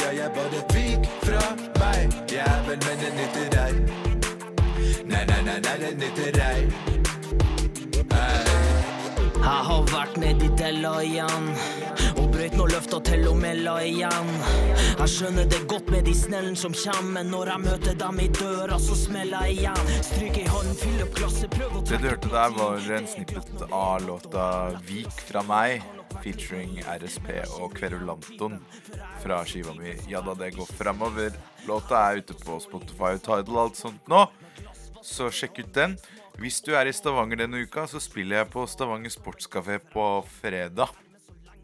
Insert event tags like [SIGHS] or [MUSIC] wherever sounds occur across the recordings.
ja, jeg bare vik fra meg. Jævel, men det nytter ei. Nei, nei, nei, nei, det nytter ei. Jeg har vært nedi della igjen og brøyt noen løfta til og med la igjen. Jeg skjønner det godt med de snellen som kjem, men når jeg møter dem i døra, så smeller jeg igjen. Stryk i hånden, fyll opp glasset, prøv å Det du hørte der, var en snippet av låta 'Vik fra meg', featuring RSP og Kverulanton fra skiva mi 'Ja da, det går framover'. Låta er ute på Spotify og Tidal og alt sånt nå, så sjekk ut den. Hvis du er i Stavanger denne uka, så spiller jeg på Stavanger Sportskafé på fredag.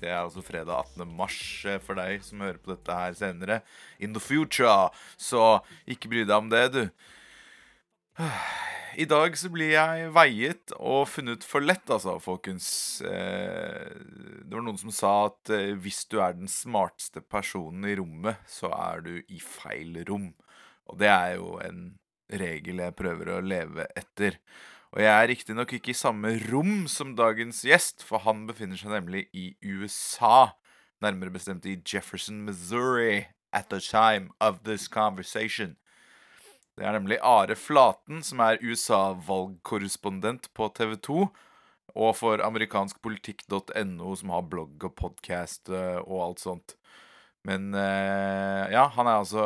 Det er altså fredag 18. mars eh, for deg som hører på dette her senere. In the future. Så ikke bry deg om det, du. [SIGHS] I dag så blir jeg veiet og funnet for lett, altså, folkens. Eh, det var noen som sa at eh, hvis du er den smarteste personen i rommet, så er du i feil rom. Og det er jo en regel jeg prøver å leve etter. Og jeg er riktignok ikke i samme rom som dagens gjest, for han befinner seg nemlig i USA. Nærmere bestemt i Jefferson, Missouri, at the time of this conversation. Det er nemlig Are Flaten, som er USA-valgkorrespondent på TV 2. Og for amerikanskpolitikk.no, som har blogg og podkast og alt sånt. Men eh, ja, han er altså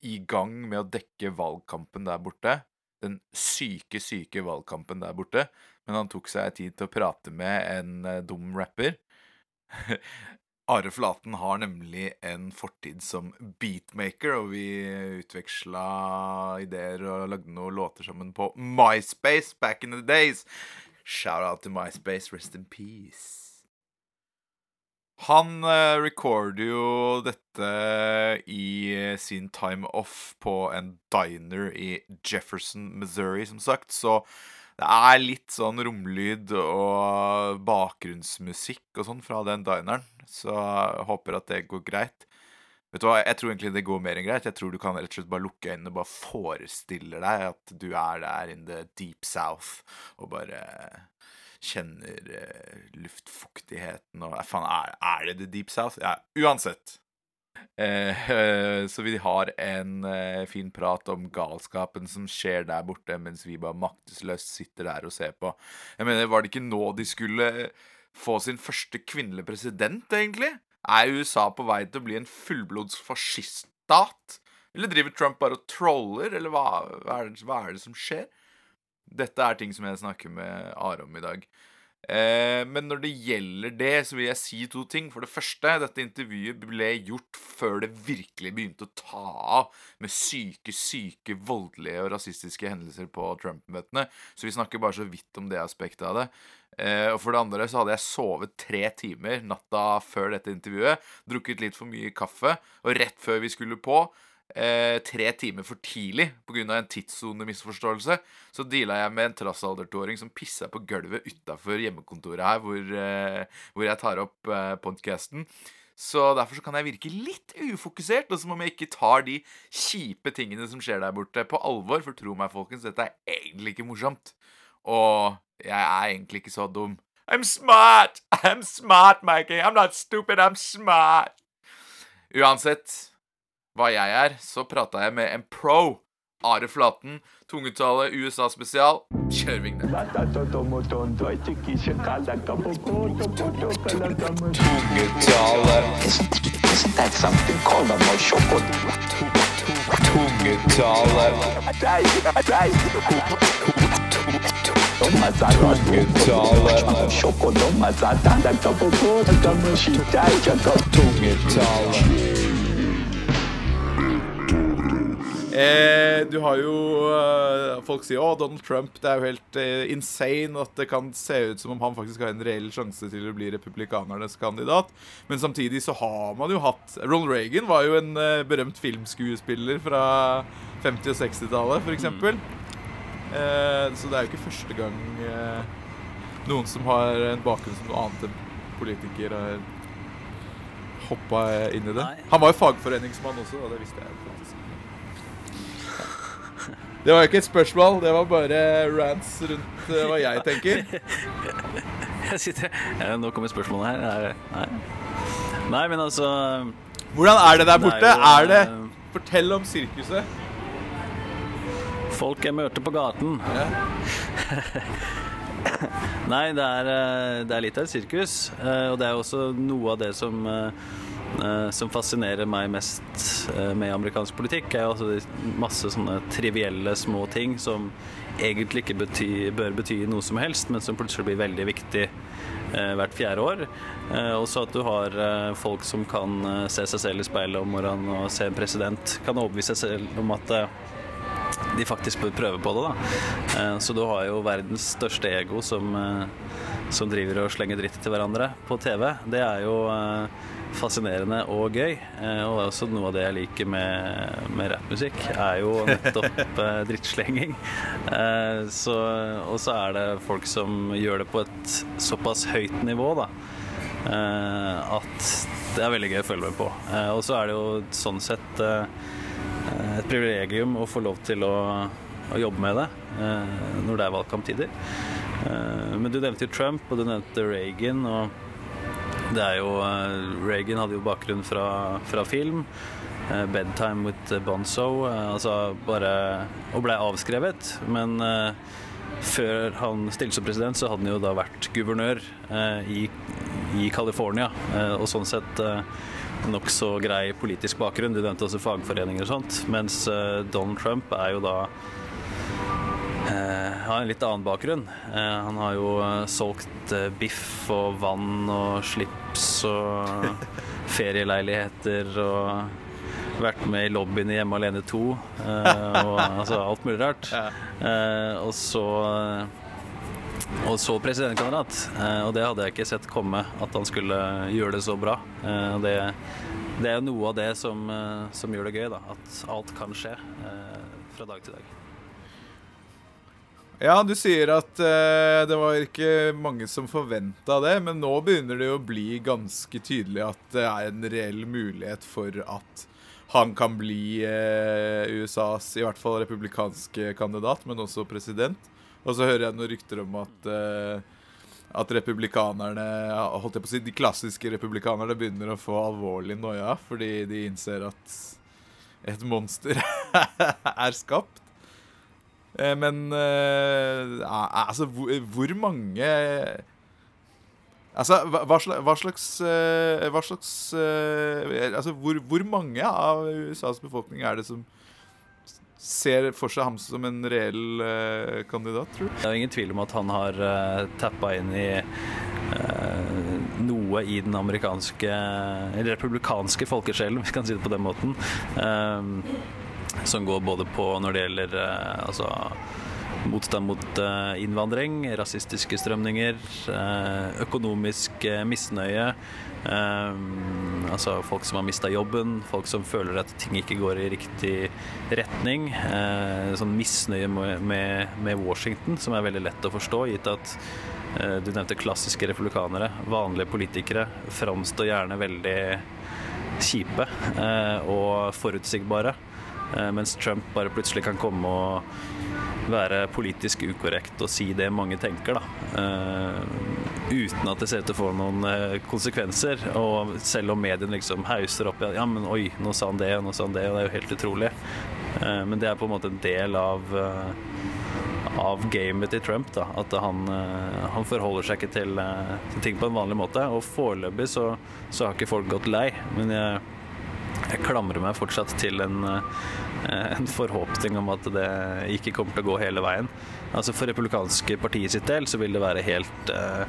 i gang med å dekke valgkampen der borte. Den syke, syke valgkampen der borte. Men han tok seg tid til å prate med en eh, dum rapper. [LAUGHS] Are Flaten har nemlig en fortid som beatmaker, og vi utveksla ideer og lagde noen låter sammen på MySpace back in the days. Shout out to MySpace, rest in peace. Han eh, recorder jo dette i eh, sin time off på en diner i Jefferson, Missouri, som sagt, så det er litt sånn romlyd og bakgrunnsmusikk og sånn fra den dineren, så jeg håper at det går greit. Vet du hva, Jeg tror egentlig det går mer enn greit. Jeg tror du kan rett og slett bare lukke øynene og bare forestille deg at du er der in the deep south og bare kjenner eh, luftfuktigheten og Faen, er, er det the deep south? Ja, uansett. Eh, eh, [LAUGHS] så vi har en eh, fin prat om galskapen som skjer der borte, mens vi bare maktesløst sitter der og ser på. Jeg mener, Var det ikke nå de skulle få sin første kvinnelige president, egentlig? Er USA på vei til å bli en fullblods fasciststat? Eller driver Trump bare og troller, eller hva, hva, er det, hva er det som skjer? Dette er ting som jeg snakker med Are om i dag. Eh, men når det gjelder det, så vil jeg si to ting. For det første, dette intervjuet ble gjort før det virkelig begynte å ta av med syke, syke, voldelige og rasistiske hendelser på Trump-møtene. Så vi snakker bare så vidt om det aspektet av det. Eh, og for det andre så hadde jeg sovet tre timer natta før dette intervjuet. Drukket litt for mye kaffe. Og rett før vi skulle på, eh, tre timer for tidlig pga. en tidssonemisforståelse, så deala jeg med en trassalder-toåring som pissa på gulvet utafor hjemmekontoret her, hvor, eh, hvor jeg tar opp eh, podkasten. Så derfor så kan jeg virke litt ufokusert, og som om jeg ikke tar de kjipe tingene som skjer der borte, på alvor. For tro meg, folkens, dette er egentlig ikke morsomt. Og jeg er egentlig ikke så dum. I'm smart! I'm smart, Mikey. I'm not stupid, I'm smart. Uansett hva jeg er, så prata jeg med en pro. Are Flaten, tungetale USA spesial. Kjør vignett. Isn't Tungetale something called a moshoko? Eh, du har jo eh, Folk sier 'Å, Donald Trump, det er jo helt eh, insane at det kan se ut som om han faktisk har en reell sjanse til å bli republikanernes kandidat'. Men samtidig så har man jo hatt Ronald Reagan var jo en eh, berømt filmskuespiller fra 50- og 60-tallet, f.eks. Eh, så det er jo ikke første gang eh, noen som har en bakgrunn som noe annet enn politiker, har hoppa inn i det. Han var jo fagforeningsmann også, og det visste jeg faktisk. Det var jo ikke et spørsmål, det var bare rants rundt eh, hva jeg tenker. [LAUGHS] Jeg sitter Nå kommer spørsmålet her. Er- Nei. Nei, men altså Hvordan er det der Det er borte? jo, Er det eh, Fortell om sirkuset. Folk jeg møter på gaten. [LAUGHS] Nei, det er, eh, det er litt av et sirkus. eh, Og det er også noe av det som, eh, eh, som fascinerer meg mest eh, med amerikansk politikk. er jo masse sånne trivielle små ting som egentlig ikke bety, bør bety noe som helst, men som plutselig blir veldig viktig eh, hvert fjerde år. Eh, Også at du har eh, folk som kan eh, se seg selv i speilet om morgenen og se en president, kan overbevise seg selv om at eh, de faktisk bør prøve på det. da. Eh, Så du har jo verdens største ego som, eh, som driver og slenger dritt til hverandre på TV. Det er jo eh, fascinerende og gøy. Og det er også noe av det jeg liker med, med rappmusikk, er jo nettopp [LAUGHS] eh, drittslenging. Eh, Så, og så er det folk som gjør det på et såpass høyt nivå, da. eh, At det er veldig gøy å følge med på. Eh, Og så er det jo sånn sett eh, eh, et privilegium å få lov til å, å jobbe med det eh, når det er valgkamptider. Eh, men du nevnte jo Trump, og du nevnte Reagan. og det er jo, eh, Reagan hadde jo bakgrunn fra, fra film. eh, 'Bedtime with Bonzo'. eh, altså bare Og ble avskrevet. Men før han stilte som president, så hadde han jo da vært guvernør i, i California. Og sånn sett eh, nokså grei politisk bakgrunn. Du nevnte også fagforeninger og sånt. Mens Donald Trump er jo da eh, har en litt annen bakgrunn. Eh, han har jo eh, solgt biff og vann og slips og [LAUGHS] ferieleiligheter og vært med i lobbyen i Hjemme alene 2 eh, og altså alt mulig rart. [LAUGHS] Og så og så presidentkandidat. Og det hadde jeg ikke sett komme, at han skulle gjøre det så bra. Det, det er jo noe av det som, som gjør det gøy, da. At alt kan skje fra dag til dag. Ja, du sier at uh, det var ikke mange som forventa det, men nå begynner det jo å bli ganske tydelig at det er en reell mulighet for at han kan bli uh, USAs, i hvert fall republikanske kandidat, men også president. Og så hører jeg noen rykter om at uh, at republikanerne, holdt jeg på å si, de klassiske republikanerne begynner å få alvorlig noia fordi de innser at et monster [LAUGHS] er skapt. Eh, Men eh, altså, hvor, mange Altså, hva, hva slags, hva slags, eh, Altså, hvor, hvor mange av USAs befolkning er det som ser for seg ham som en reell kandidat, tror du? Det er ingen tvil om at han har uh, tappa inn i uh, noe i den amerikanske republikanske folkesjelen, [LAUGHS] hvis vi kan si det på den måten. eh, som går både på når det gjelder eh, altså motstand mot eh, innvandring, rasistiske strømninger, eh, økonomisk misnøye. altså folk som har mista jobben, folk som føler at ting ikke går i riktig retning. sånn misnøye med, med, Washington, som er veldig lett å forstå, gitt at du nevnte klassiske republikanere, vanlige politikere, framstår gjerne veldig kjipe og forutsigbare. Eh, mens Trump bare plutselig kan komme og være politisk ukorrekt og si det mange tenker, da. Eh, uten at det ser ut til å få noen eh, konsekvenser. Og selv om mediene liksom hauser opp Ja, men oi, nå sa han det, og nå sa han det, og det er jo helt utrolig. Men det er på en måte en del av av gamet til Trump. da, At han, han forholder seg ikke til, til ting på en vanlig måte. Og foreløpig så, så har ikke folk gått lei. Men jeg, jeg klamrer meg fortsatt til en, eh, en forhåpning om at det ikke kommer til å gå hele veien. Altså For republikanske partiet sitt del så vil det være helt eh,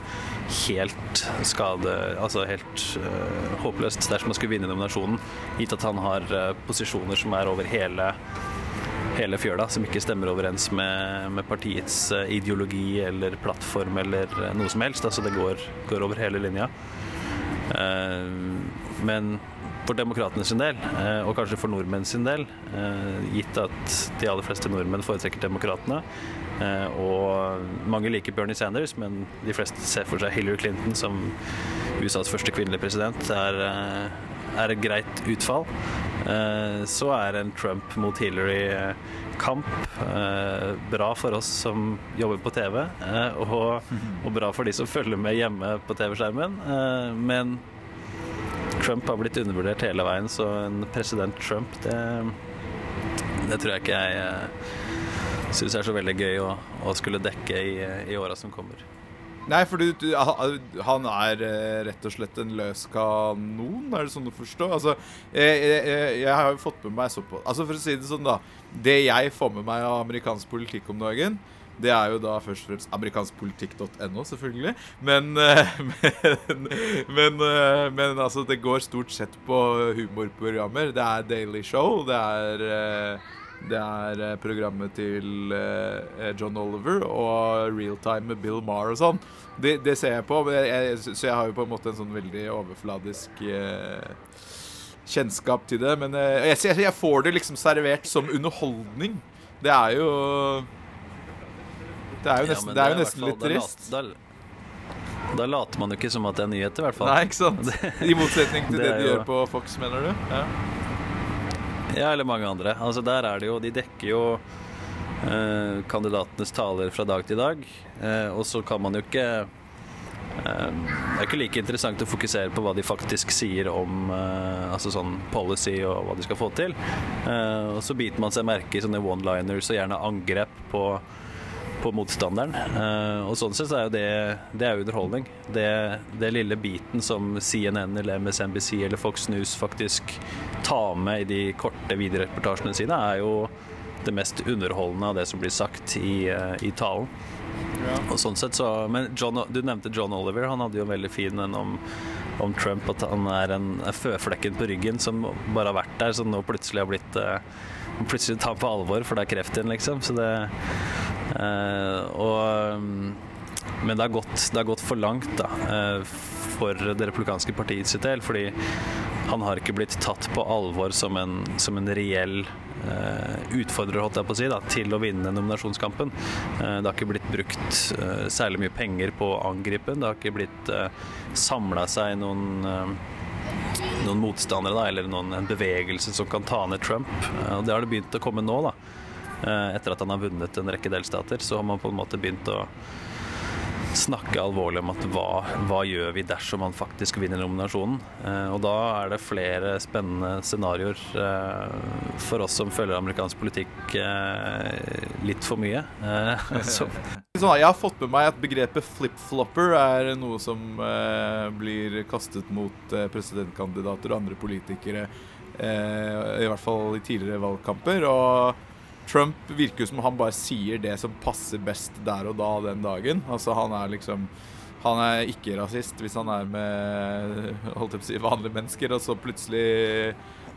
helt skade Altså helt eh, håpløst dersom man skulle vinne nominasjonen, gitt at han har posisjoner som er over hele hele fjøla, som ikke stemmer overens med, med partiets ideologi eller plattform eller noe som helst. Altså det går, går over hele linja. Men for demokratene sin del, eh, og kanskje for nordmenn sin del, eh, gitt at de aller fleste nordmenn foretrekker demokratene, eh, og mange liker Bernie Sanders, men de fleste ser for seg Hillary Clinton som USAs første kvinnelige president, er, er et greit utfall. Så er en Trump mot Hillary-kamp bra for oss som jobber på TV, og, og bra for de som følger med hjemme på TV-skjermen. Men Trump har blitt undervurdert hele veien, så en president Trump, det, det tror jeg ikke jeg uh, syns er så veldig gøy å, å skulle dekke i, i åra som kommer. Nei, for du, du, han er eh, rett og slett en løs kanon, er det sånn å forstå? Altså, jeg, jeg, jeg har jo fått med meg såpass Altså, for å si det sånn, da. Det jeg får med meg av amerikansk politikk om dagen, det er jo da først og fremst amerikanskpolitikk.no, selvfølgelig. Men, eh, [LAUGHS] men, men, eh, men, altså, det går stort sett på humorprogrammer. Det er Daily Show, det er det er eh, programmet til John Oliver og Realtime med Bill Marr og sånn. Det, det, ser jeg på, så jeg har jo på en måte en sånn veldig overfladisk kjennskap til det. Men jeg, jeg, får det liksom servert som underholdning. Det er jo Det er jo nesten, ja, det er jo nesten litt trist. Da, da, later man jo ikke som at det er nyheter, i hvert fall. Nei, ikke sant? [LAUGHS] I motsetning til det, det de jo... gjør på Fox, mener du? Ja. Ja, eller mange andre. Altså Der er det jo De dekker jo eh, kandidatenes taler fra dag til dag. Eh, og så kan man jo ikke eh, Det er ikke like interessant å fokusere på hva de faktisk sier om eh, altså sånn policy og hva de skal få til. Eh, og så biter man seg merke i sånne one-liners og gjerne angrep på på motstanderen. Uh, og sånn sett så er jo det, det er underholdning. Det, det, lille biten som CNN eller MSNBC eller Fox News faktisk tar med i de korte videoreportasjene sine, er jo det mest underholdende av det som blir sagt i, uh, i talen. Ja. Og sånn sett så Men John, du nevnte John Oliver. Han hadde jo en veldig fin en om, om Trump, at han er en føflekken på ryggen som bare har vært der, som nå plutselig har blitt uh, Plutselig tar på alvor, for det er kreft igjen, liksom. Så det Eh, og, mm, men det har, gått, gått, for langt da, eh, for det republikanske partiet sitt del. Fordi han har ikke blitt tatt på alvor som en, som en reell Uh, utfordrer holdt jeg på å si, da, til å vinne nominasjonskampen. Det har ikke blitt brukt særlig mye penger på å angripe Det har ikke blitt eh, samla seg noen, noen motstandere da, eller noen, en bevegelse som kan ta ned Trump. Det har det begynt å komme nå. da Eh, etter at han har vunnet en rekke delstater, så har man på en måte begynt å snakke alvorlig om at hva, hva gjør vi dersom han faktisk vinner nominasjonen? Eh, og da er det flere spennende scenarioer eh, for oss som følger amerikansk politikk eh, litt for mye. [LAUGHS] Så. jeg har fått med meg at begrepet flip-flopper er noe som eh, blir kastet mot presidentkandidater og andre politikere, i hvert fall i tidligere valgkamper. og Trump virker som han bare sier det som passer best der og da den dagen. Altså Han er liksom Han er ikke rasist hvis han er med holdt jeg på å si, vanlige mennesker, og så plutselig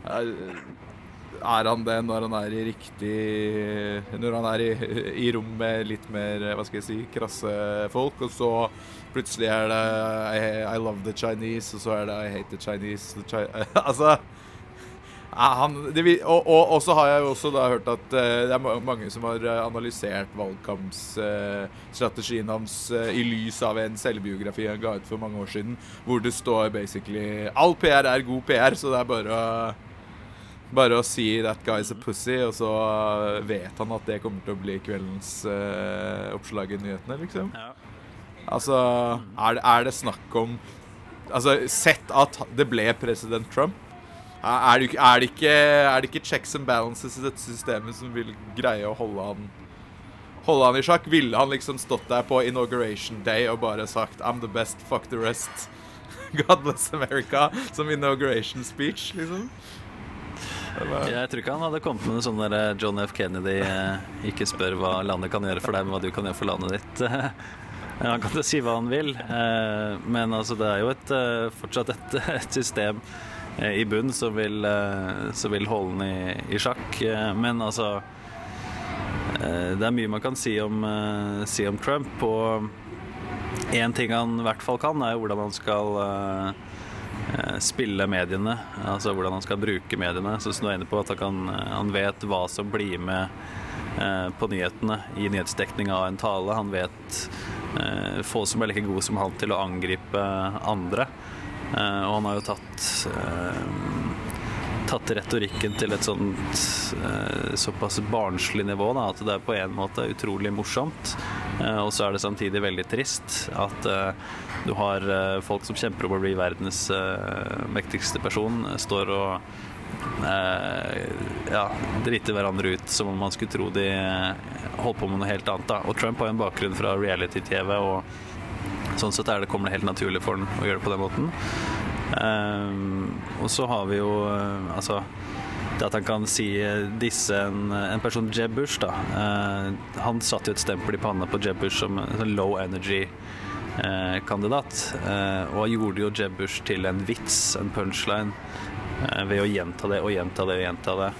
er, er han det når han er i riktig Når han er i, i rom med litt mer hva skal jeg si, krasse folk, og så plutselig er det I, I love the Chinese, og så er det I hate the Chinese. The Chi [LAUGHS] altså han, vil, og, og, og, så har jeg også da hørt at uh, det er mange som har eh, analysert valgkampsstrategien uh, hans uh, i lys av en selvbiografi han ga ut for mange år siden, hvor det står basically All PR er god PR, så det er bare å bare å si 'that guy's a pussy', og så vet han at det kommer til å bli kveldens oppslag i nyhetene, liksom. Ja. Altså, er det, er det snakk om Altså, sett at det ble president Trump er det, er, det ikke, er det, ikke, checks and balances i dette systemet som vil greie å holde han Holde han i sjakk? Ville han liksom stått der på inauguration day og bare sagt 'I'm the best, fuck the rest'? [LAUGHS] God bless America som inauguration speech, liksom? Jeg tror ikke han hadde kommet med noe sånn der eh, John F. Kennedy eh, ikke spør hva landet kan gjøre for deg, men hva du kan gjøre for landet ditt. [LAUGHS] Han kan jo si hva han vil, eh, men altså det er jo et, fortsatt et, [LAUGHS] et system i bunn som vil, så vil holde den i, i, sjakk. Eh, men altså Det er mye man kan si om, si om Trump. Og én ting han i hvert fall kan, er hvordan han skal spille mediene. Altså hvordan han skal bruke mediene. Så du er inne på, at han, kan, han vet hva som blir med på nyhetene i nyhetsdekning av en tale. Han vet få som er like gode som han til å angripe andre. Eh, og han har jo tatt eh, tatt retorikken til et sånt eh, såpass barnslig nivå da, at det er på en måte utrolig morsomt. Og så er det samtidig veldig trist at du har folk som kjemper om å bli verdens mektigste person, står og ja, driter hverandre ut som om man skulle tro de holdt på med noe helt annet. Da. Og Trump har en bakgrunn fra reality-TV, og sånn sett er det, kommer det helt naturlig for ham å gjøre det på den måten. Eh, og så har vi jo uh, altså det at han kan si eh, disse en, en person Jeb Bush, da. Uh, han satte jo et stempel i panna på Jeb Bush som en sånn low energy-kandidat. Og gjorde jo Jeb Bush til en vits, en punchline, ved å gjenta det og gjenta det og gjenta det.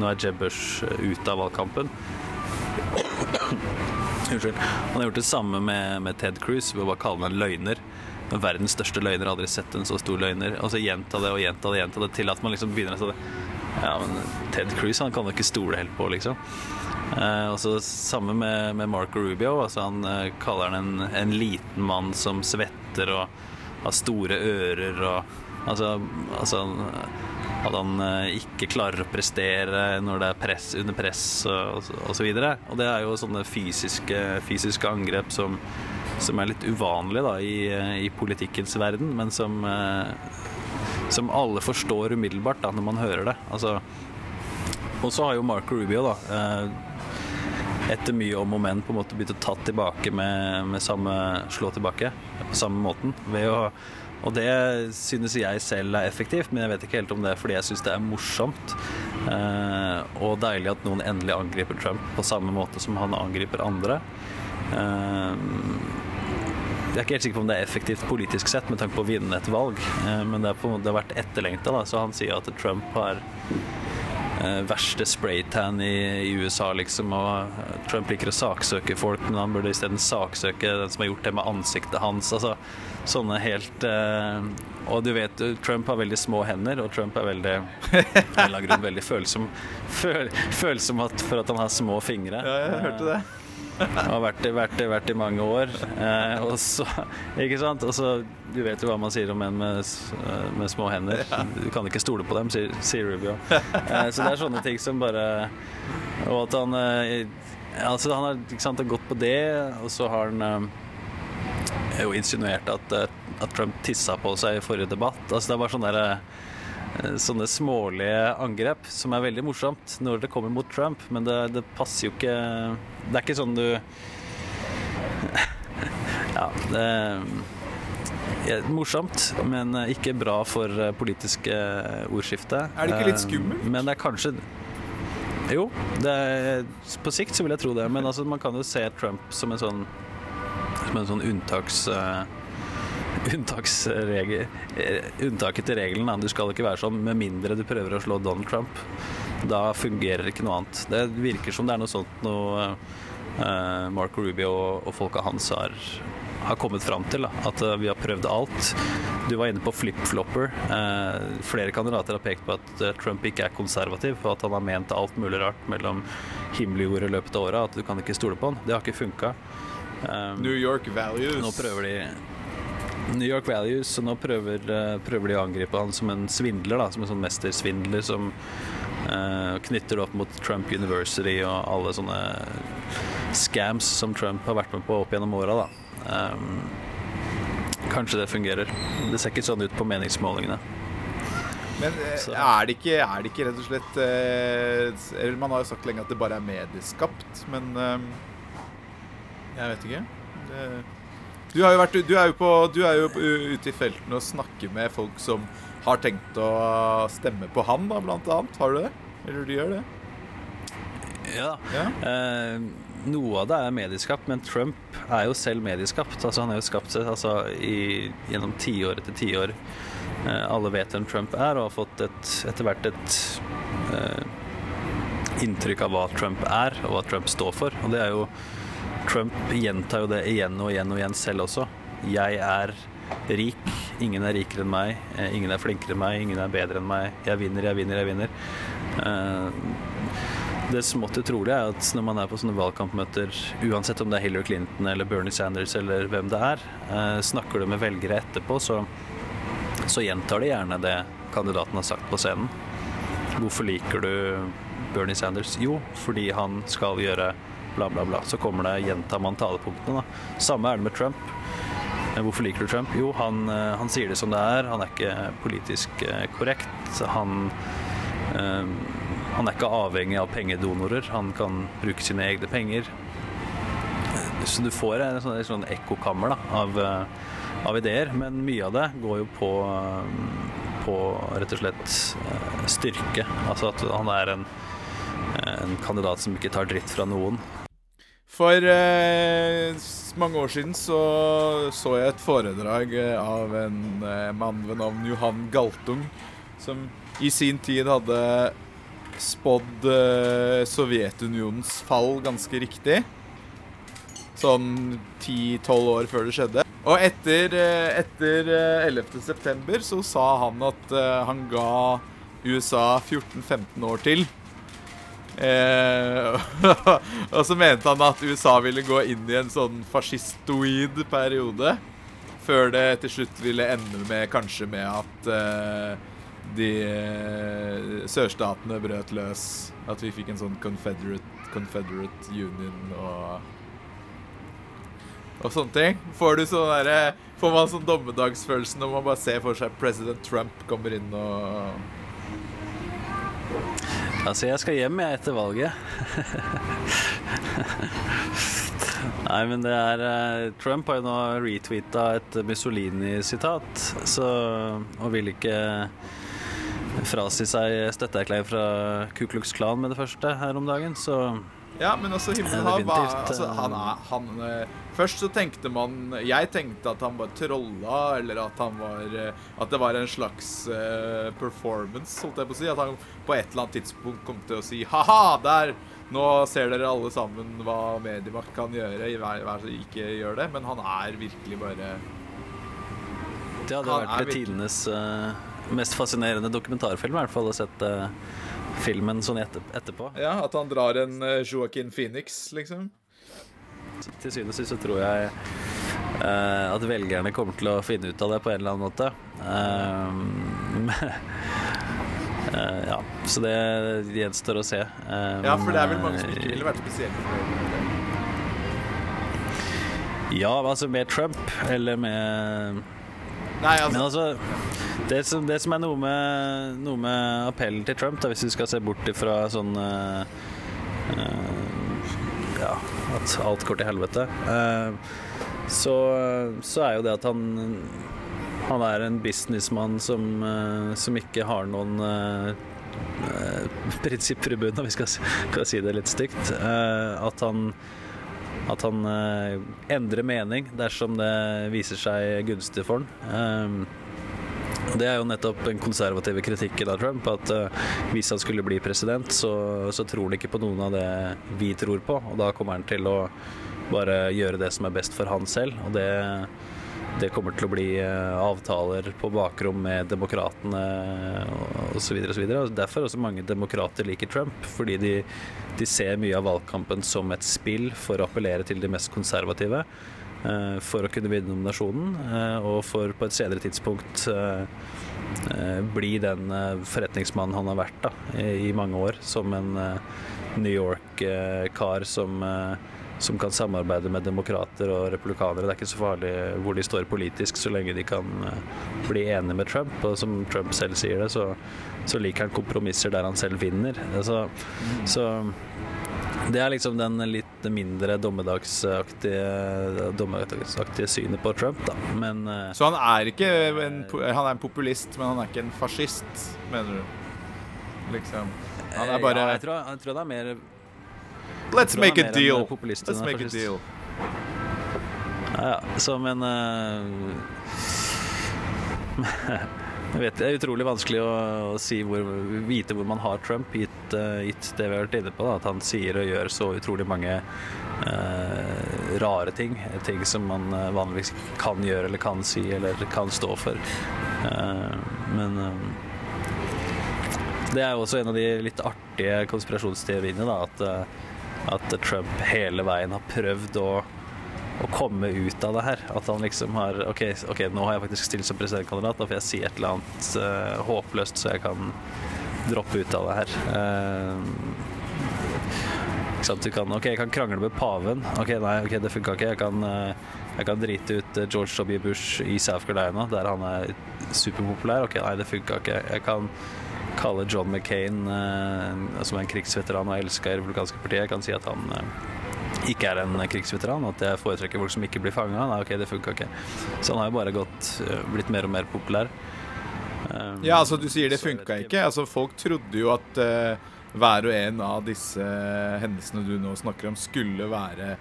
Nå er Jeb Bush ute av valgkampen. Unnskyld. Han har gjort det samme med, med Ted Cruz ved å bare kalle ham en løgner. Verdens største løgner. Aldri sett en så stor løgner. Og så gjenta det og gjenta det, gjenta det til at man liksom begynner å si Ja, men Ted Cruz han kan du ikke stole helt på, liksom. Eh, og så Samme med, med Marco Rubio. Altså han eh, kaller han en, en liten mann som svetter og har store ører og Altså, altså at han eh, ikke klarer å prestere når det er press under press og, og, så videre. Og det er jo sånne fysiske, fysiske angrep som, som er litt uvanlige da, i, i politikkens verden, men som, eh, som alle forstår umiddelbart da, når man hører det. Altså, og så har jo Marco Rubio, da, eh, etter mye om og men, på en måte begynt å ta tilbake med, med samme slå tilbake på samme måten. Ved å, og det synes jeg selv er effektivt, men jeg vet ikke helt om det er fordi jeg syns det er morsomt. Eh, og deilig at noen endelig angriper Trump på samme måte som han angriper andre. Eh, jeg er ikke helt sikker på om det er effektivt politisk sett med tanke på å vinne et valg, eh, men det, på, det har vært etterlengta, så han sier at Trump har eh, verste spraytan i, i USA, liksom. Og eh, Trump liker å saksøke folk, men han burde isteden saksøke den som har gjort det med ansiktet hans. Altså sånne helt eh, Og du vet, Trump har veldig små hender, og Trump er veldig [LAUGHS] grunn veldig følsom, føl, følsom at, for at han har små fingre. Ja, jeg hørte det. Og har vært vært vært i mange år. Eh, og så, ikke sant? Og så, du vet jo hva man sier om en med, eh, med små hender. Du kan ikke stole på dem, sier, sier Rubio. [LAUGHS] Eh, så det er sånne ting som bare Og at han eh, Altså, han har sant, gått på det, og så har han eh, jo insinuert at, eh, at Trump tissa på seg i forrige debatt. Altså, det er bare sånne der, eh, Sånne smålige angrep som er veldig morsomt når det kommer mot Trump, men det, det passer jo ikke Det er ikke sånn du [LAUGHS] Ja, det er morsomt, men ikke bra for eh, politiske ordskifte. Er det ikke litt Eh, skummelt? Men det er kanskje Jo, det er, på sikt så vil jeg tro det. Men altså, man kan jo se Trump som en sånn Som en sånn unntaks... eh, [LAUGHS] unntaksregel, eh, unntaket til regelen. Du skal ikke være sånn med mindre du prøver å slå Donald Trump. Da fungerer ikke noe annet. Det virker som det er noe sånt noe uh, Marco Rubio og, og folka hans har, har kommet fram til. Da. At uh, vi har prøvd alt. Du var inne på flip-flopper. Uh, flere kandidater har pekt på at eh, Trump ikke er konservativ, og at han har ment alt mulig rart mellom himmel og i løpet av året. At du kan ikke stole på han. Det har ikke funka. New York Values. Nå prøver de New York Values, så nå prøver, eh, prøver de å angripe han som en svindler, da, som en sånn mestersvindler som uh, knytter det opp mot Trump University og alle sånne scams som Trump har vært med på opp gjennom åra. da. Um, kanskje det fungerer. Det ser ikke sånn ut på meningsmålingene. Men eh, er, det ikke, er det ikke rett og slett eh, eller Man har jo sagt lenge at det bare er medieskapt, men eh, Jeg vet ikke. Det, du, har jo vært, du er på, du er jo ute i felten og snakker med folk som har tenkt å stemme på han, da, blant annet. Har du det? Eller du gjør det? Ja. Ja. Eh, noe av det er medieskapt, men Trump er jo selv medieskapt. Altså, han er jo skapt altså, i, gjennom tiår etter tiår. Eh, alle vet hvem Trump er, og har fått et, etter hvert et eh, inntrykk av hva Trump er, og hva Trump står for. Og det er jo Trump gjentar jo det igjen og igjen og igjen selv også. Jeg er rik. Ingen er rikere enn meg. Eh, Ingen er flinkere enn meg. Ingen er bedre enn meg. Jeg vinner, jeg vinner, jeg vinner. Eh, det smått utrolige er at når man er på sånne valgkampmøter, uansett om det er Hillary Clinton eller Bernie Sanders eller hvem det er, eh, snakker du med velgere etterpå, så, så gjentar de gjerne det kandidaten har sagt på scenen. Hvorfor liker du Bernie Sanders? Jo, fordi han skal gjøre bla, bla, bla. Så kommer det, gjentar man talepunktene. Samme er det med Trump. Eh, Hvorfor liker du Trump? Jo, han, eh, han sier det som det er. Han er ikke politisk eh, korrekt. Han, han er ikke avhengig av pengedonorer. Han kan bruke sine egne penger. Så du får en sånn, et sånn ekkokammer av, av ideer, men mye av det går jo på, på rett og slett styrke. Altså at han er en, en kandidat som ikke tar dritt fra noen. For eh, mange år siden så så jeg et foredrag eh, av en eh, mann ved navn Johan Galtung, som i sin tid hadde spådd eh, Sovjetunionens fall ganske riktig. Sånn 10-12 år før det skjedde. Og etter, eh, etter eh, 11. september så sa han at eh, han ga USA 14-15 år til. Eh, [LAUGHS] og så mente han at USA ville gå inn i en sånn fascistoid periode. Før det til slutt ville ende med kanskje med at eh, de eh, sørstatene brøt løs. At vi fikk en sånn confederate, confederate union og og sånne ting. Får sånn derre Får man sånn dommedagsfølelse når man bare ser for seg president Trump kommer inn og Altså, jeg skal hjem jeg etter valget. Nei, men det er eh, Trump har jo nå retweeta et Mussolini-sitat, så Og vil ikke frasi seg støtteerklæring fra Ku Klux Klan med det første her om dagen, så Ja, men Ja, himmelen har hva altså, eh. han er, han, eh, Først så tenkte man Jeg tenkte at han var trolla, eller at han var eh, At det var en slags uh, performance, holdt jeg på å si. At han på et eller annet tidspunkt kom til å si Ha-ha, der! Nå ser dere alle sammen hva mediemakt kan gjøre. Vær vær så ikke gjør det. Men han er virkelig bare Det hadde vært tidenes uh, mest fascinerende dokumentarfilm, i hvert fall, å sette filmen sånn etter, etterpå. Ja, at han drar en uh, Joaquin Phoenix, liksom. Til syvende og sist så tror jeg uh, at velgerne kommer til å finne ut av det på en eller annen måte. Uh, [LAUGHS] uh, ja, så det gjenstår å se. Eh, Ja, for det er vel mange som eh, ikke ville vært spesielt. Ja, altså med Trump, eller med Nei, Men altså altså det som, det som er noe med, noe med appellen til Trump, da, hvis vi skal se bort ifra sånn uh, Ja, at alt går til helvete, uh, så, så er jo det at han Han er en businessmann som, uh, som ikke har noen prinsipper i bunnen, om vi skal, skal si det litt stygt. At han at han eh, endrer mening dersom det viser seg gunstig for han. Eh, det er jo nettopp den konservative kritikken av Trump. At eh, hvis han skulle bli president, så, så tror han ikke på noen av det vi tror på. Og da kommer han til å bare gjøre det som er best for han selv. Og det, det kommer til å bli eh, avtaler på bakrom med demokratene osv. Derfor også mange demokrater liker Trump. Fordi de, de ser mye av valgkampen som et spill for å appellere til de mest konservative. eh, For å kunne vinne nominasjonen, eh, og for på et senere tidspunkt eh, eh, bli den eh, forretningsmannen han har vært da, i mange år. Som en eh, New York-kar som eh, som kan samarbeide med demokrater og republikanere. Det er ikke så farlig hvor de står politisk, så lenge de kan eh, bli enige med Trump. Og som Trump selv sier det, så, så liker han kompromisser der han selv vinner. Så, så det er liksom den litt mindre dommedagsaktige, dommedagsaktige synet på Trump, da. Men eh, Så han er ikke en, han er en populist, men han er ikke en fascist, mener du? Liksom. Han er bare ja, jeg, tror, jeg tror det er mer Let's make a deal. Let's make a deal. Ja, så men en eh, [LAUGHS] Jeg vet, Det er utrolig vanskelig å, å si hvor, vite hvor man har Trump, gitt, eh, gitt det vi har vært inne på. Da, at han sier og gjør så utrolig mange eh, rare ting. Ting som man eh, vanligvis kan gjøre eller kan si eller kan stå for. Eh, men eh, det er jo også en av de litt artige konspirasjonsteoriene, da, at, eh, at Trump hele veien har prøvd å å komme ut av det her. At han liksom har OK, okay nå har jeg faktisk stilt som presidentkandidat, da får jeg si et eller annet uh, håpløst så jeg kan droppe ut av det her. Uh, Ikke sant? Du kan, ok, jeg kan krangle med paven. Ok, nei, ok, det funka ikke. Jeg kan, uh, jeg kan drite ut George W. Bush i South Carolina, der han er superpopulær. Ok, nei, det funka ikke. Jeg kan kalle John McCain, eh, som er en krigsveteran og elska i republikanske partiet, kan si at han eh, ikke er en krigsveteran, at jeg foretrekker folk som ikke blir fanga. Nei, ok, det funka ikke. Så han har jo bare gått, eh, blitt mer og mer populær. Um, Ja, altså du sier det funka ikke. Altså Folk trodde jo at eh, hver og en av disse hendelsene du nå snakker om, skulle være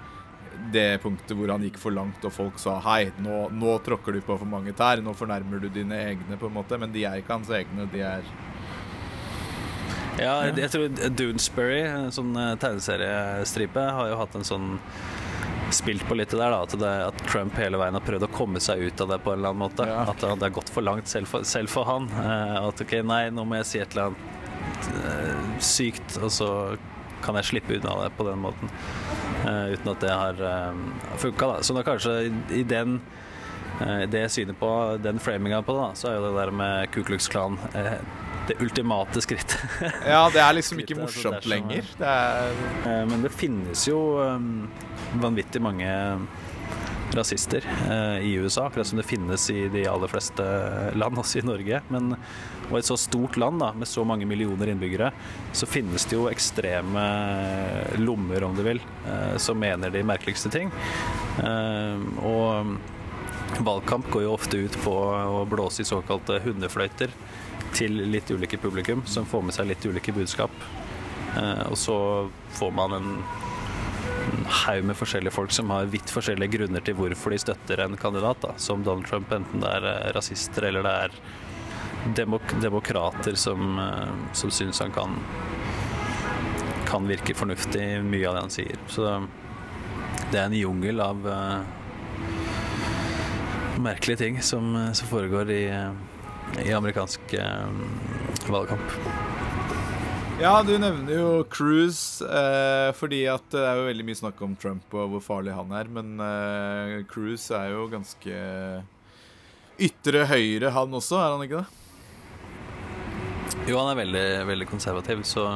det punktet hvor han gikk for langt, og folk sa hei, nå, nå tråkker du på for mange tær, nå fornærmer du dine egne, på en måte. Men de er ikke hans egne, de er Ja, jeg, tror Doonesbury, sånn eh, tegneseriestripe, har jo hatt en sånn Spilt på litt der, da. At, det, at Trump hele veien har prøvd å komme seg ut av det på en eller annen måte. Ja. At det, har gått for langt selv for, selv for han. Eh, at ok, nei, nå må jeg si et eller annet eh, sykt, og så kan jeg slippe unna det på den måten. Uten at det har uh, funka, da. Så da kanskje i, i den det synet på den framinga på det, da, så er jo det der med Ku Klux Klan det ultimate skrittet. [LAUGHS] Ja, det er liksom ikke morsomt dersom- lenger. Det er Eh, Men det finnes jo um, vanvittig mange rasister eh, i USA, akkurat som det finnes i de aller fleste land, også i Norge. Men og et så stort land da, med så mange millioner innbyggere, så finnes det jo ekstreme lommer, om du vil, eh, som mener de merkeligste ting. Eh, og valgkamp går jo ofte ut på å blåse i såkalte hundefløyter til litt ulike publikum, som får med seg litt ulike budskap. Eh, og så får man en haug med forskjellige folk som har vidt forskjellige grunner til hvorfor de støtter en kandidat, da, som Donald Trump, enten det er eh, rasister eller det er demok demokrater som, eh, som syns han kan kan virke fornuftig mye av det han sier. Så det er en jungel av eh, merkelige ting som, som foregår i, eh, i amerikansk eh, valgkamp. Ja, du nevner jo Cruise, eh, fordi at det er jo veldig mye snakk om Trump og hvor farlig han er. Men eh, Cruise er jo ganske ytre høyre, han også, er han ikke det? Jo, han er veldig, veldig konservativ, så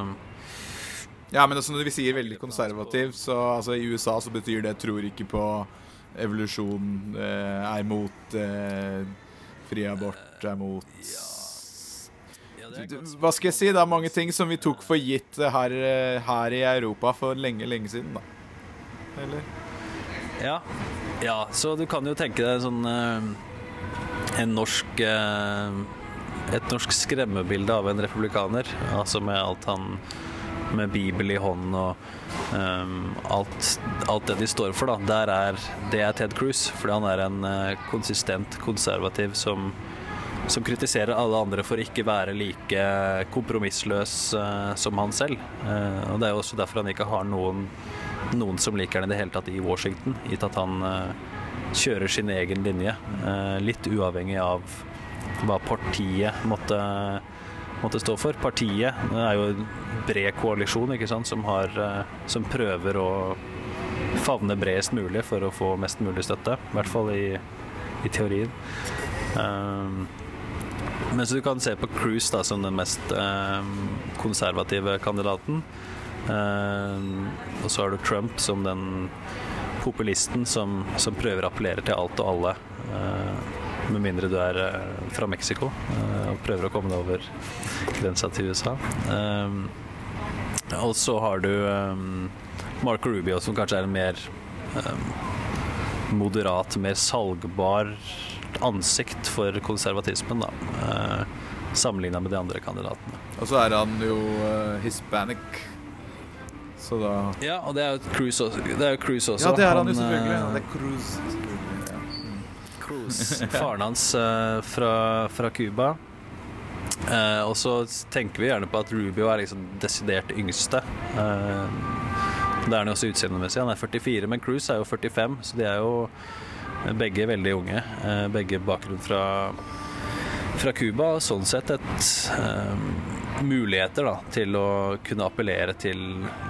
Ja, men altså, når vi sier veldig konservativ, så altså, i USA så betyr det 'tror ikke på evolusjon', eh, er mot eh, fri abort, er mot Hva skal jeg si? Det er mange ting som vi tok for gitt her, eh, her i Europa for lenge, lenge siden, da. Eller? Ja. ja, så du kan jo tenke deg sånn eh, En norsk eh, Et norsk skremmebilde av en republikaner. Altså med alt han Med Bibel i hånd og um, alt, alt det de står for, da. Der er, det er Ted Cruz. Fordi han er en konsistent konservativ som som kritiserer alle andre for ikke være like kompromissløs eh, som han selv. Eh, og Det er jo også derfor han ikke har noen, noen som liker han i det hele tatt i Washington, gitt at han eh, kjører sin egen linje, litt uavhengig av hva partiet måtte, måtte stå for. Partiet er jo en bred koalisjon ikke sant, som, har, som prøver å favne bredest mulig for å få mest mulig støtte, i hvert fall i, i teorien. Um, men så du kan se på Cruise da, som den mest eh, konservative kandidaten. Eh, og så har du Trump som den populisten som, som prøver å appellere til alt og alle. Eh, med mindre du er eh, fra Mexico eh, og prøver å komme deg over grensa til USA. Eh, og så har du Marco Rubio, som kanskje er en mer moderat, mer salgbar ansikt for konservatismen, da. Eh, Sammenligna med de andre kandidatene. Og så er han jo eh, hispanic. Så da Ja, og det er jo Cruise også. Cruise også. Ja, det er han jo eh, selvfølgelig. Det er Cruise. Cruz, Ja. Cruise. Faren hans eh, fra, fra Cuba. Uh, og så tenker vi gjerne på at Rubio er liksom desidert yngste. Uh, det er han jo også utseendemessig. Han er 44, men Cruise er jo 45, så de er jo begge veldig unge. Eh, begge bakgrunn fra fra Cuba, sånn sett et eh, muligheter da, til å kunne appellere til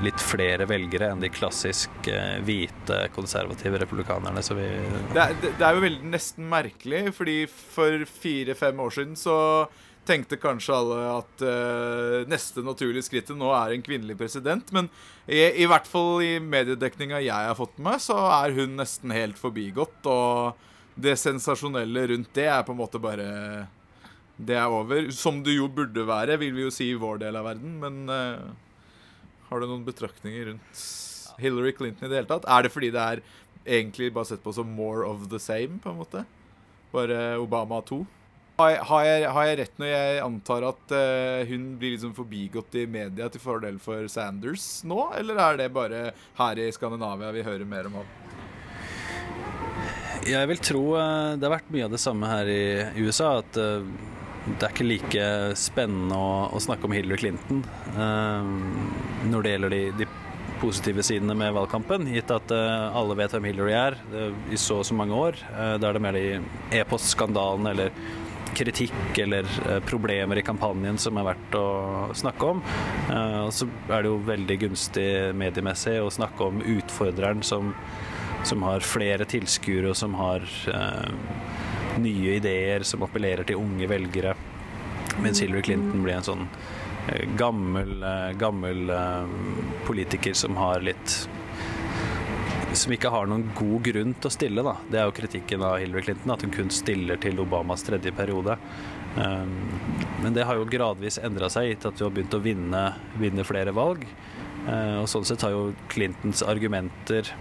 litt flere velgere enn de klassisk eh, hvite, konservative republikanerne. Vi Det er, det er jo veldig nesten merkelig, fordi for fire-fem år siden så tenkte kanskje alle at uh, neste naturlige skrittet nå er en kvinnelig president. Men i, i hvert fall i mediedekninga jeg har fått med så er hun nesten helt forbigått. Og det sensasjonelle rundt det er på en måte bare Det er over. Som det jo burde være, vil vi jo si i vår del av verden. Men uh, har du noen betraktninger rundt Hillary Clinton i det hele tatt? Er det fordi det er egentlig bare sett på som more of the same, på en måte? Bare Obama 2? Har jeg, har jeg, rett når jeg antar at uh, hun blir liksom forbigått i media til fordel for Sanders nå, eller er det bare her i Skandinavia vi hører mer om han? Jeg vil tro uh, det har vært mye av det samme her i USA. At uh, det er ikke like spennende å, å snakke om Hillary Clinton når det gjelder de, de positive sidene med valgkampen, gitt at uh, alle vet hvem Hillary er uh, i så og så mange år. Uh, da er det mer de e-postskandalene eller kritikk eller eh, problemer i kampanjen som er verdt å snakke om. Eh, og så er det jo veldig gunstig mediemessig å snakke om utfordreren som, som har flere tilskuere, og som har eh, nye ideer som appellerer til unge velgere. Mens Hillary Clinton blir en sånn eh, gammel, eh, gammel eh, politiker som har litt som ikke har noen god grunn til å stille. Da. Det er jo kritikken av Hillary Clinton, at hun kun stiller til Obamas tredje periode. Um, men det har jo gradvis endra seg, gitt at hun har begynt å vinne, vinne flere valg. Uh, og sånn sett har jo Clintons argumenter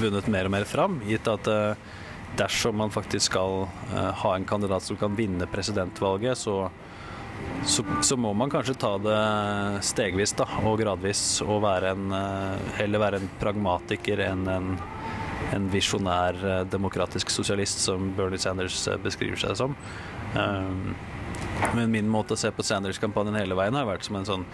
vunnet mer og mer fram, gitt at uh, dersom man faktisk skal uh, ha en kandidat som kan vinne presidentvalget, så så, så, må man kanskje ta det stegvis da, og gradvis, og være en, eh, heller være en pragmatiker enn en, en visjonær eh, demokratisk sosialist, som Bernie Sanders eh, beskriver seg som. Men min måte å se på Sanders-kampanjen hele veien har vært som en sånn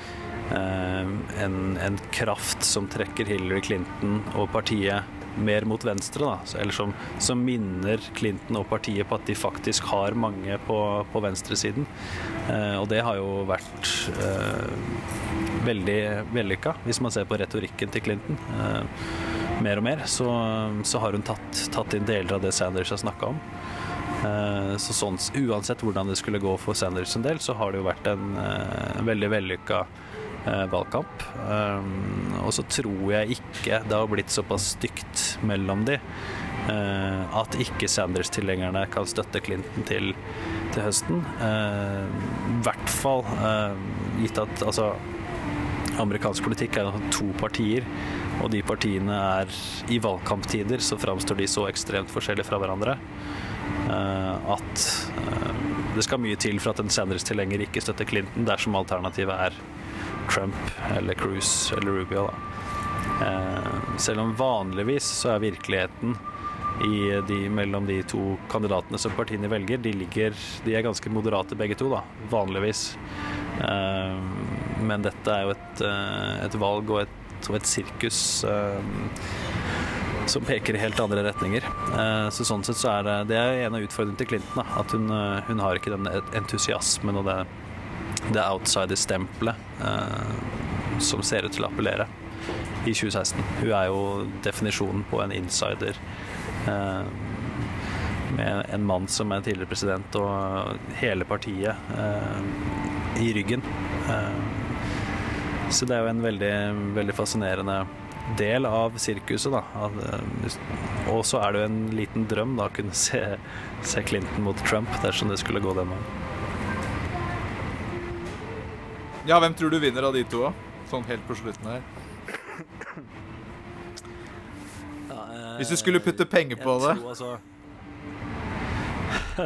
en, en kraft som trekker Hillary Clinton og partiet mer mot venstre, da. Eller som, som, minner Clinton og partiet på at de faktisk har mange på, på venstresiden. Eh, og det har jo vært eh, veldig vellykka, hvis man ser på retorikken til Clinton. Eh, mer og mer så, så har hun tatt, tatt, inn deler av det Sanders har snakka om. Eh, så sånn, uansett hvordan det skulle gå for Sanders en del, så har det jo vært en eh, veldig vellykka valgkamp. Um, og så tror jeg ikke det har blitt såpass stygt mellom de uh, at ikke Sanders-tilhengerne kan støtte Clinton til, til høsten. I hvert fall gitt at altså Amerikansk politikk er to partier, og de partiene er i valgkamptider så framstår de så ekstremt forskjellige fra hverandre at det skal mye til for at en Sanders-tilhenger ikke støtter Clinton dersom alternativet er Trump eller Cruise eller Rubio. Da. selv om vanligvis så er virkeligheten de, mellom de to kandidatene som partiene velger, de, ligger, de er ganske moderate begge to, da, vanligvis. Eh, men dette er jo et, eh, et valg og et, og et sirkus eh, som peker i helt andre retninger. Eh, så sånn sett så er det, det er en av utfordringene til Clinton. Da, at hun, eh, hun har ikke den entusiasmen og det det outsider-stempelet eh, som ser ut til å appellere i 2016. Hun er jo definisjonen på en insider. Eh, med en mann som er tidligere president og hele partiet eh, i ryggen. Eh, så det er jo en veldig, veldig fascinerende del av sirkuset. Da. Eh, og så er det jo en liten drøm da, å kunne se, se Clinton mot Trump dersom det skulle gå den veien. Ja, hvem tror du vinner av de to. Sånn helt på slutten her. Ja, eh, Hvis du skulle putte penger på det tror, altså... [LAUGHS]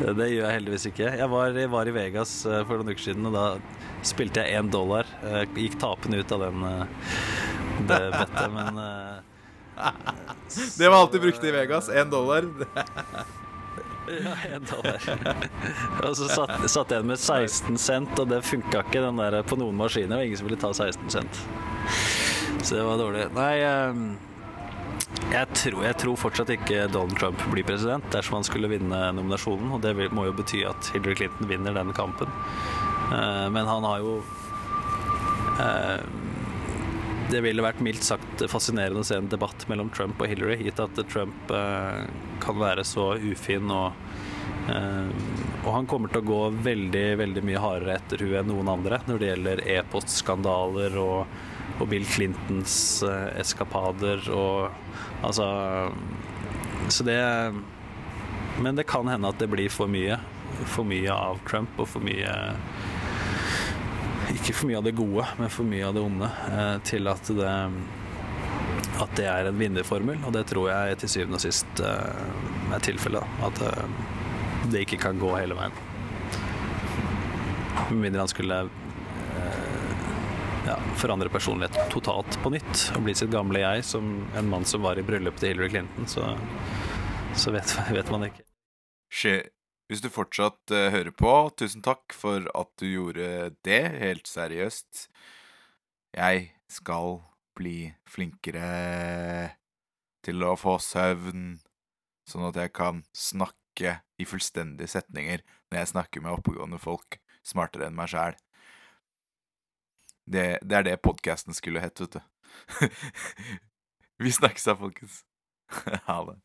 Det gjør jeg heldigvis ikke. Jeg var, jeg var, i Vegas eh, for noen uker siden, og da spilte jeg én dollar. Jeg eh, gikk tapende ut av den, eh, det bettet, men [LAUGHS] Det var alt du brukte i Vegas. Én dollar. [LAUGHS] Ja, en dollar. [LAUGHS] og så satt, satt jeg igjen med 16 cent, og det funka ikke den der på noen maskiner. Og ingen som ville ta 16 cent. Så det var dårlig. Nei, ehm, jeg tror, jeg tror fortsatt ikke Donald Trump blir president dersom han skulle vinne nominasjonen. Og det må jo bety at Hillary Clinton vinner den kampen. Eh, men han har jo eh, det ville vært mildt sagt fascinerende å se en debatt mellom Trump og Hillary, gitt at Trump eh, kan være så ufin og Eh, og han kommer til å gå veldig, veldig mye hardere etter hun enn noen andre når det gjelder e-postskandaler og, og Bill Clintons eh, eskapader og altså Så det Men det kan hende at det blir for mye. For mye av Trump og for mye Ikke for mye av det gode, men for mye av det onde eh, til at det at det er en vinnerformel, og det tror jeg til syvende og sist eh, er tilfellet. At eh, det ikke kan gå hele veien. Med mindre han skulle ja, forandre personlighet totalt på nytt og bli sitt gamle jeg som en mann som var i bryllupet til Hillary Clinton, så, så vet, vet man ikke. Skje. Hvis du fortsatt uh, hører på, tusen takk for at du gjorde det, helt seriøst. Jeg skal bli flinkere til å få søvn, sånn at jeg kan snakke i fullstendige setninger når jeg snakker med oppegående folk smartere enn meg sjæl. Det, det er det podkasten skulle hett, vet du. [LAUGHS] Vi snakkes da, folkens. [LAUGHS] Ha det.